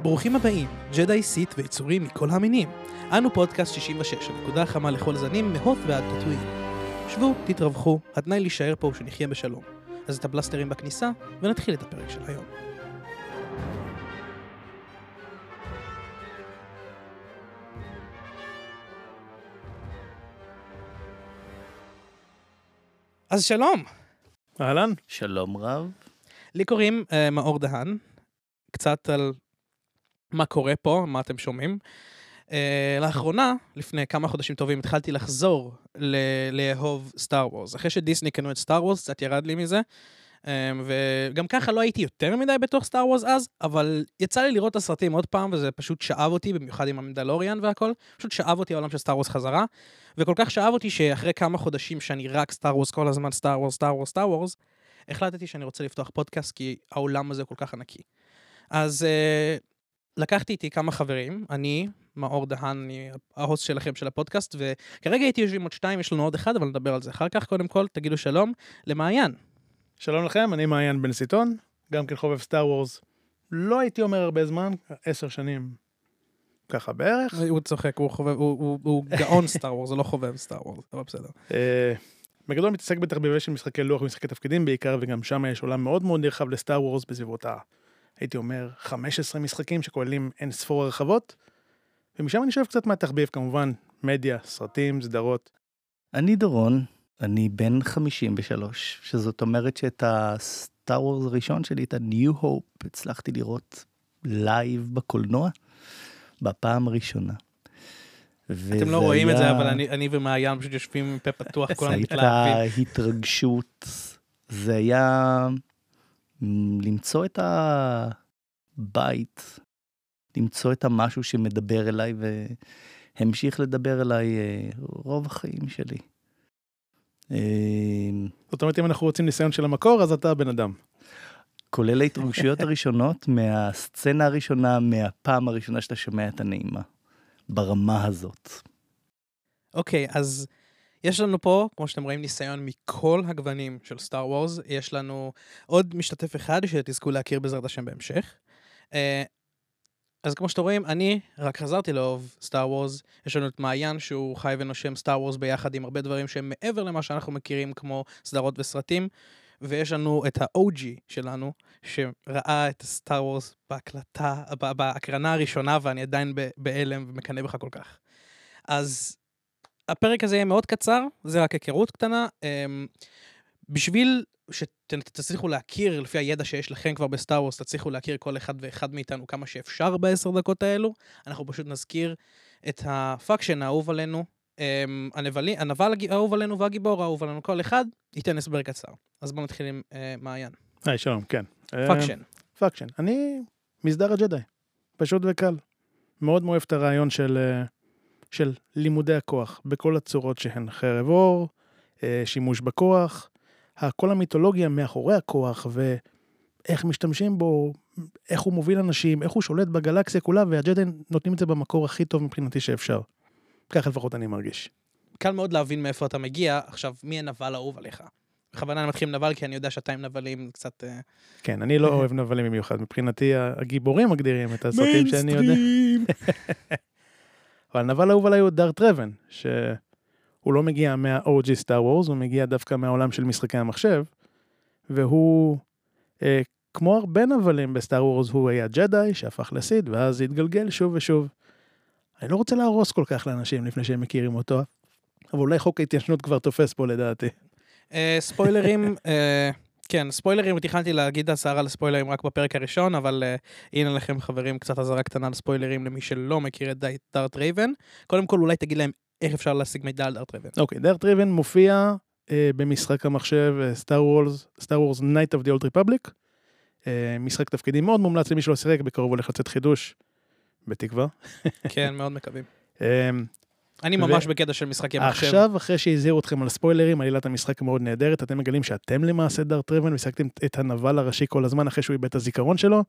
ברוכים הבאים, ג'די סיט ויצורים מכל המינים. אנו פודקאסט 66, הנקודה החמה לכל זנים, מהות ועד טטואין. שבו, תתרווחו, התנאי להישאר פה הוא שנחיה בשלום. אז את הבלסטרים בכניסה, ונתחיל את הפרק של היום. אז שלום, אהלן. שלום רב. לי קוראים אה, מאור דהן, קצת על מה קורה פה, מה אתם שומעים. אה, לאחרונה, לפני כמה חודשים טובים, התחלתי לחזור ל- לאהוב Star Wars. אחרי שדיסני קנו את Star Wars, קצת ירד לי מזה. אמ, וגם ככה לא הייתי יותר מדי בתוך Star Wars אז, אבל יצא לי לראות את הסרטים עוד פעם, וזה פשוט שאב אותי, במיוחד עם ה Mandalorian והכל. פשוט שאב אותי העולם של Star Wars חזרה. וכל כך שאב אותי שאחרי כמה חודשים שאני רק Star Wars כל הזמן, Star Wars, Star Wars, Star Wars, החלטתי שאני רוצה לפתוח פודקאסט כי העולם הזה כל כך ענקי. אז אה, לקחתי איתי כמה חברים, אני, מאור דהן, אני ה host שלכם של הפודקאסט, וכרגע איתי יושבים עוד שניים, יש לנו עוד אחד, אבל נדבר על זה אחר כך. קודם כל, תגידו שלום למעיין. שלום לכם, אני מעיין בן סיטון, גם כן חובב Star Wars. לא הייתי אומר הרבה זמן, עשר שנים, ככה בערך. הוא צוחק, הוא חובב, הוא, הוא, הוא גאון Star Wars, זה לא חובב Star Wars, אבל בסדר. אה, בגדול מתעסק בתחביבי של משחקי לוח ומשחקי תפקידים בעיקר, וגם שם יש עולם מאוד מאוד נרחב ל Star Wars בסביבות ה... הייתי אומר, 15 משחקים שכוללים אין ספור הרחבות, ומשם אני שואף קצת מהתחביב, כמובן, מדיה, סרטים, סדרות. אני דורון, אני בן 53, שזאת אומרת שאת ה Star Wars הראשון שלי, את ה-New Hope, הצלחתי לראות live בקולנוע בפעם הראשונה. אתם לא רואים את זה, אבל אני, אני ומעיין פשוט יושבים עם פה פתוח, זו כולם הייתה מתלהבים. התרגשות, זה היה למצוא את הבית, למצוא את המשהו שמדבר אליי והמשיך לדבר אליי אה, רוב החיים שלי. אה, זאת אומרת, אם אנחנו רוצים ניסיון של המקור, אז אתה הבן אדם. כולל ההתרגשויות הראשונות מהסצנה הראשונה, מהפעם הראשונה שאתה שומע את הנעימה, ברמה הזאת. אוקיי, אז יש לנו פה, כמו שאתם רואים, ניסיון מכל הגוונים של סטאר וורס. יש לנו עוד משתתף אחד שתזכו להכיר בעזרת השם בהמשך. אה, אז כמו שאתם רואים, אני רק חזרתי לאהוב סטאר וורס. יש לנו את מעיין שהוא חי ונושם סטאר וורס ביחד עם הרבה דברים שהם מעבר למה שאנחנו מכירים, כמו סדרות וסרטים. ויש לנו את ה-OG שלנו, שראה את סטאר וורס בהקלטה, בהקרנה הראשונה, ואני עדיין בהלם ומקנא בך כל כך. אז הפרק הזה יהיה מאוד קצר, זה רק היכרות קטנה. אמ, בשביל שתצליחו להכיר, לפי הידע שיש לכם כבר ב Star Wars, תצליחו להכיר כל אחד ואחד מאיתנו כמה שאפשר בעשר דקות האלו, אנחנו פשוט נזכיר את ה faction האהוב עלינו, אמ, הנבלי, הנבל האהוב עלינו והגיבור האהוב עלינו, כל אחד ייתן הסבר קצר. אז בואו נתחיל עם אה, מעיין. היי, שלום, כן. faction. faction. אני מסדר הג'די, פשוט וקל. מאוד אוהב את הרעיון של, אה, של לימודי הכוח, בכל הצורות שהן חרב אור, אה, שימוש בכוח, כל המיתולוגיה מאחורי הכוח, ואיך משתמשים בו, איך הוא מוביל אנשים, איך הוא שולט בגלקסיה כולה, והג'די נותנים את זה במקור הכי טוב מבחינתי שאפשר. ככה לפחות אני מרגיש. קל מאוד להבין מאיפה אתה מגיע. עכשיו, מי הנבל האהוב עליך? בכוונה אני מתחיל עם נבל, כי אני יודע שאתה עם נבלים קצת... אה, כן, אני לא אוהב נבלים במיוחד, מבחינתי הגיבורים מגדירים את הסרטים שאני יודע. אבל הנבל האהוב עליי הוא דארט רבן, שהוא לא מגיע מה-OG סטאר וורס, הוא מגיע דווקא מהעולם של משחקי המחשב, והוא, אה, כמו הרבה נבלים בסטאר וורס, הוא היה ג'די שהפך לסיד, ואז התגלגל שוב ושוב. אני לא רוצה להרוס כל כך לאנשים לפני שהם מכירים אותו, אבל אולי חוק ההתיישנות כבר תופס פה לדעתי. אה, ספוילרים, אה, כן, ספוילרים, תכננתי להגיד אזהרה על ספוילרים רק בפרק הראשון, אבל אה, הנה לכם חברים, קצת אזהרה קטנה על ספוילרים למי שלא מכיר את דארט רייבן. קודם כל, אולי תגיד להם איך אפשר להשיג מידע על דארט רייבן. אוקיי, דארט רייבן מופיע אה, במשחק המחשב Star Wars, Star Wars Knights of the Old Republic. אה, משחק תפקידים מאוד מומלץ למי שלא שיחק, בקרוב הולך לצאת חידוש, בתקווה. כן, מאוד מקווים. אני ממש בקטע של משחקי מחשב. עכשיו, אחרי שהזהירו אתכם על ספוילרים, עלילת המשחק מאוד נהדרת, אתם מגלים שאתם למעשה דארט ריבן, ושיחקתם את הנבל הראשי כל הזמן אחרי שהוא איבד את הזיכרון שלו,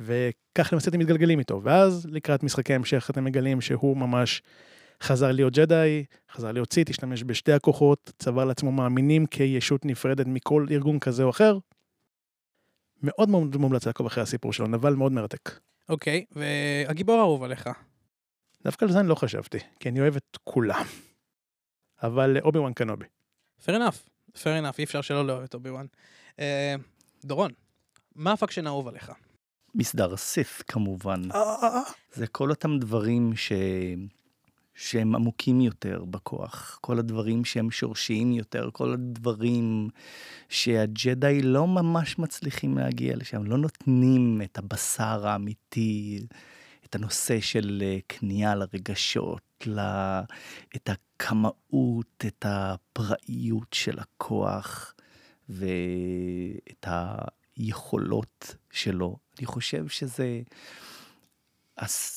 וכך למעשה אתם מתגלגלים איתו. ואז לקראת משחקי המשך אתם מגלים שהוא ממש חזר להיות ג'די, חזר להיות סיט, השתמש בשתי הכוחות, צבר לעצמו מאמינים כישות נפרדת מכל ארגון כזה או אחר. מאוד מאוד מומלץ לעקוב אחרי הסיפור שלו, נבל מאוד מרתק. אוקיי, והגיבור האהוב עליך. דווקא על זה אני לא חשבתי, כי אני אוהב את כולם. אבל אובי וואן קנובי. fair enough, fair enough, אי אפשר שלא לאהוב את אובי וואן. אה, דורון, מה ה faction האהוב עליך? מסדר סית כמובן. אה, זה כל אותם דברים ש... שהם עמוקים יותר בכוח, כל הדברים שהם שורשיים יותר, כל הדברים שהג'די לא ממש מצליחים להגיע לשם, לא נותנים את הבשר האמיתי, את הנושא של אה, כניעה לרגשות, ל... את הקמאות, את הפראיות של הכוח ואת היכולות שלו. אני חושב שזה...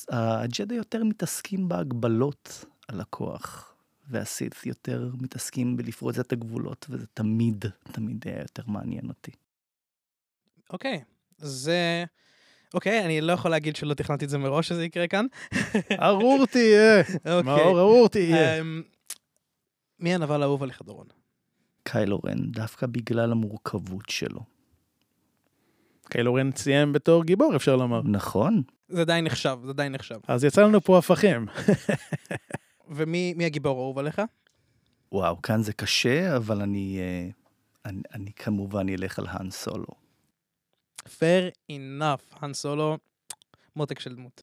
הג'די יותר מתעסקים בהגבלות על הכוח, והסית יותר מתעסקים בלפרוץ את הגבולות, וזה תמיד, תמיד היה יותר מעניין אותי. אוקיי, זה... אוקיי, אני לא יכול להגיד שלא תכננתי את זה מראש שזה יקרה כאן. ארור תהיה. אוקיי. מאור ארור תהיה. אמ, מי הנבל האהוב עליך, דורון? קיילו רן, דווקא בגלל המורכבות שלו. קיילו רן סיים בתור גיבור, אפשר לומר. נכון, זה עדיין נחשב, זה עדיין נחשב. אז יצא לנו פה הפכים. ומי מי הגיבור האהוב עליך? וואו, כאן זה קשה, אבל אני, אה, אני, אני כמובן אלך על האן סולו. Fair enough, האן סולו, מותק של דמות.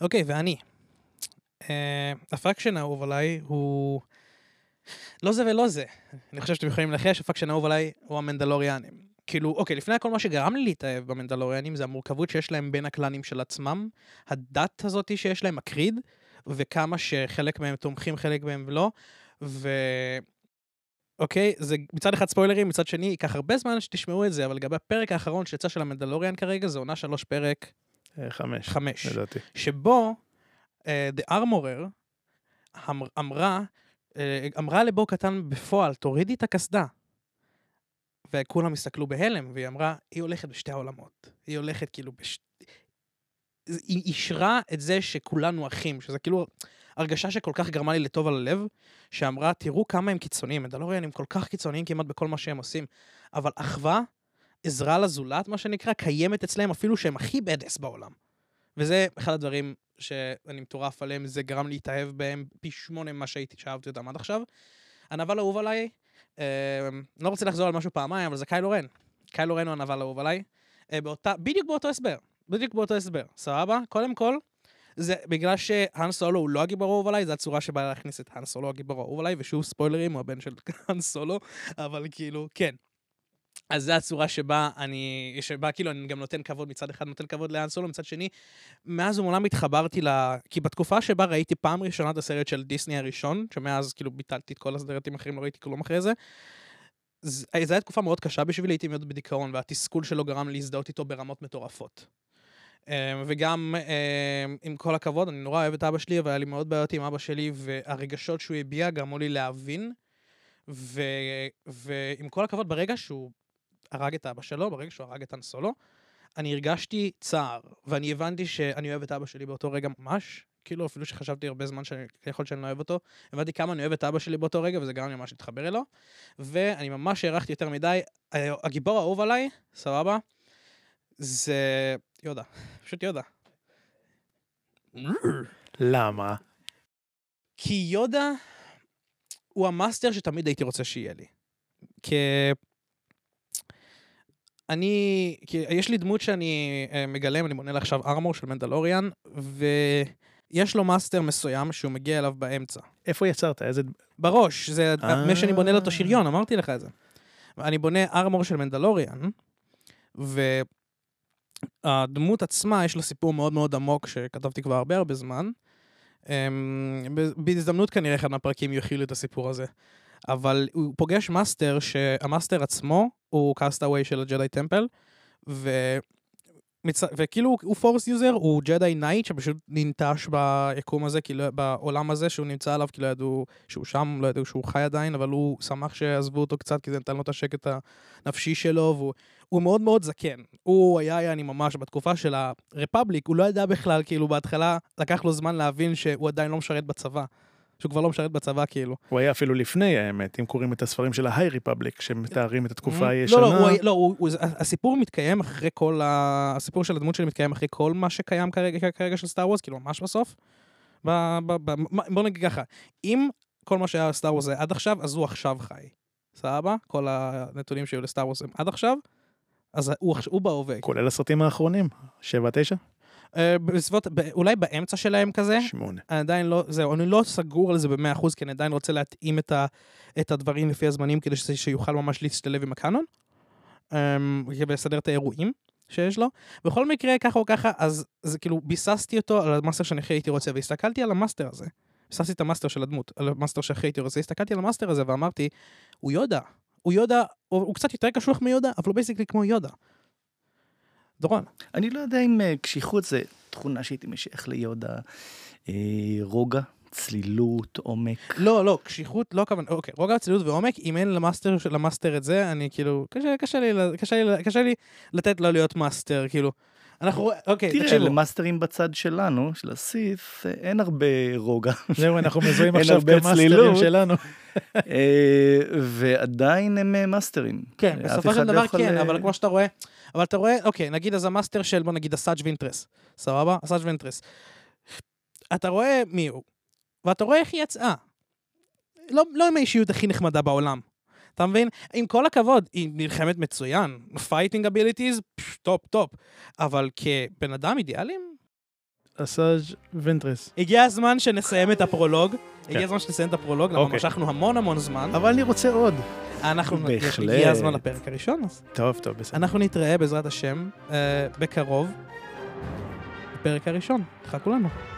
אוקיי, ואני. אה, ה faction האהוב עליי הוא... לא זה ולא זה. אני חושב שאתם יכולים לנחש, ה faction האהוב עליי הוא המנדלוריאנים. כאילו, אוקיי, לפני הכל מה שגרם לי להתאהב במנדלוריאנים זה המורכבות שיש להם בין הקלאנים של עצמם, הדת הזאתי שיש להם, הקריד, וכמה שחלק מהם תומכים, חלק מהם לא, ו... אוקיי, זה מצד אחד ספוילרים, מצד שני, ייקח הרבה זמן שתשמעו את זה, אבל לגבי הפרק האחרון שיצא של המנדלוריאן כרגע, זה עונה שלוש פרק אה, חמש. חמש. לדעתי. שבו uh, The Armorer אמר, אמרה, uh, אמרה לבו קטן בפועל, תורידי את הקסדה. וכולם הסתכלו בהלם, והיא אמרה, היא הולכת בשתי העולמות. היא הולכת כאילו בש... היא אישרה את זה שכולנו אחים, שזה כאילו הרגשה שכל כך גרמה לי לטוב על הלב, שאמרה, תראו כמה הם קיצוניים, מדלוריאן הם כל כך קיצוניים כמעט בכל מה שהם עושים, אבל אחווה, עזרה לזולת, מה שנקרא, קיימת אצלם אפילו שהם הכי בדס בעולם. וזה אחד הדברים שאני מטורף עליהם, זה גרם להתאהב בהם פי שמונה ממה שהייתי, שאהבתי אותם עד עכשיו. הנבל האהוב עליי, אה, לא רוצה לחזור על משהו פעמיים, אבל זה קיילו רן. קיילו רן הוא הנבל האהוב עליי. אה, באותה, בדיוק באותו הסבר. בדיוק באותו הסבר. סבבה? קודם כל, זה בגלל שהאן סולו הוא לא הגיבור האהוב עליי, זו הצורה שבה להכניס את האן סולו הגיבור האהוב עליי, ושוב ספוילרים, הוא הבן של האן סולו, אבל כאילו, כן. אז זו הצורה שבה אני, שבה כאילו אני גם נותן כבוד, מצד אחד נותן כבוד לאן סולו, מצד שני, מאז ומעולם התחברתי ל... כי בתקופה שבה ראיתי פעם ראשונה את הסרט של דיסני הראשון, שמאז כאילו ביטלתי את כל הסרטים האחרים, לא ראיתי כלום אחרי זה, זו הייתה תקופה מאוד קשה בשבילי, הייתי מאוד בדיכאון, והתסכול שלו גרם להזדהות איתו ברמות מטורפות. אה, וגם, אה, עם כל הכבוד, אני נורא אוהב את אבא שלי, אבל היה לי מאוד בעיות עם אבא שלי, והרגשות שהוא הביע גרמו לי להבין. ו... ועם כל הכבוד, ברגע שהוא הרג את אבא שלו, ברגע שהוא הרג את האן סולו, אני הרגשתי צער, ואני הבנתי שאני אוהב את אבא שלי באותו רגע ממש, כאילו אפילו שחשבתי הרבה זמן שיכול להיות שאני לא אוהב אותו, הבנתי כמה אני אוהב את אבא שלי באותו רגע, וזה גרם לי ממש להתחבר אלו, ואני ממש הערכתי יותר מדי. הגיבור האהוב עליי, סבבה, זה יודה, פשוט יודה. למה? כי יודה הוא המאסטר שתמיד הייתי רוצה שיהיה לי. כי... אני, כי יש לי דמות שאני uh, מגלם, אני בונה לה עכשיו ארמור של מנדלוריאן, ויש לו מאסטר מסוים שהוא מגיע אליו באמצע. איפה יצרת? איזה... בראש, זה אה. מה שאני בונה לו את השריון, אמרתי לך את זה. אני בונה armor של מנדלוריאן, והדמות עצמה, יש לה סיפור מאוד מאוד עמוק שכתבתי כבר הרבה הרבה זמן. אמ, בהזדמנות כנראה אחד מהפרקים יכילו את הסיפור הזה. אבל הוא פוגש מאסטר, שהמאסטר עצמו הוא castaway של ה Jedi Temple, ו... מצ... וכאילו הוא force user, הוא Jedi Knight שפשוט ננטש ביקום הזה, כאילו בעולם הזה שהוא נמצא עליו, כי לא ידעו שהוא שם, לא ידעו שהוא חי עדיין, אבל הוא שמח שעזבו אותו קצת, כי זה נתן לו את השקט הנפשי שלו, והוא הוא מאוד מאוד זקן. הוא היה, אני ממש, בתקופה של ה Republic, הוא לא ידע בכלל, כאילו בהתחלה לקח לו זמן להבין שהוא עדיין לא משרת בצבא. שהוא כבר לא משרת בצבא כאילו. הוא היה אפילו לפני האמת, אם קוראים את הספרים של ה High Republic, שמתארים את התקופה לא, הישנה. לא, הוא, היה- לא הוא, הוא, הסיפור מתקיים אחרי כל ה... הסיפור של הדמות שלי מתקיים אחרי כל מה שקיים כרגע, כרגע של סטאר וורס, כאילו ממש בסוף. ב, ב, ב, מה- בוא נגיד ככה, אם כל מה שהיה סטאר וורס זה עד עכשיו, אז הוא עכשיו חי. סבבה? כל הנתונים שהיו לסטאר וורס הם עד עכשיו, אז הוא, הוא בהווה. כולל הסרטים האחרונים, 7, 9, אה, בסביבות, אולי באמצע שלהם כזה, 8. אני עדיין לא, זהו, אני לא סגור על זה במאה אחוז, כי אני עדיין רוצה להתאים את, ה, את הדברים לפי הזמנים, כדי שזה, שיוכל ממש להשתלב עם הקאנון, um, ולסדר את האירועים שיש לו. בכל מקרה, ככה או ככה, אז זה כאילו, ביססתי אותו על המאסטר שאני הכי הייתי רוצה, והסתכלתי על המאסטר הזה. ביססתי את המאסטר של הדמות, על המאסטר שהכי הייתי רוצה, הסתכלתי על המאסטר הזה ואמרתי, הוא יודה. הוא יודה, הוא, הוא קצת יותר קשוח מיודה, אבל הוא basically כמו יודה. דורון. אני לא יודע אם אה, קשיחות זה תכונה שהייתי משייך ליודה. אה, רוגע, צלילות, עומק. לא, לא, קשיחות, לא הכוונה, אוקיי, רוגע צלילות ועומק, אם אין למאסטר, למאסטר את זה, אני כאילו, קשה, קשה, לי, קשה, לי, קשה לי לתת לו להיות מאסטר, כאילו. אנחנו, אוקיי, תראה, תקשיבו. למאסטרים בצד שלנו, של הסית, אה, אין הרבה רוגע. זהו, אנחנו מזוהים עכשיו כמאסטרים. שלנו. אה, ועדיין הם אה, מאסטרים. כן, בסופו של לא דבר כן, אבל כמו שאתה רואה, אבל אתה רואה, אוקיי, נגיד אז המאסטר של, בוא נגיד, אסאז' ונטרס, סבבה? אסאז' ונטרס. אתה רואה מי הוא, ואתה רואה איך היא יצאה. לא, לא עם האישיות הכי נחמדה בעולם. אתה מבין? עם כל הכבוד, היא נלחמת מצוין. fighting abilities, top top. אבל כבן אדם אידיאלים, אסאז' ונטרס. הגיע הזמן שנסיים את הפרולוג. הגיע כן. הזמן שנסיים את הפרולוג, למה אוקיי. משכנו המון המון זמן. אבל אני רוצה עוד. אנחנו, בהחלט. הגיע הזמן לפרק הראשון, אז טוב, טוב, בסדר. אנחנו נתראה בעזרת השם אה, בקרוב, בפרק הראשון. תחכו לנו.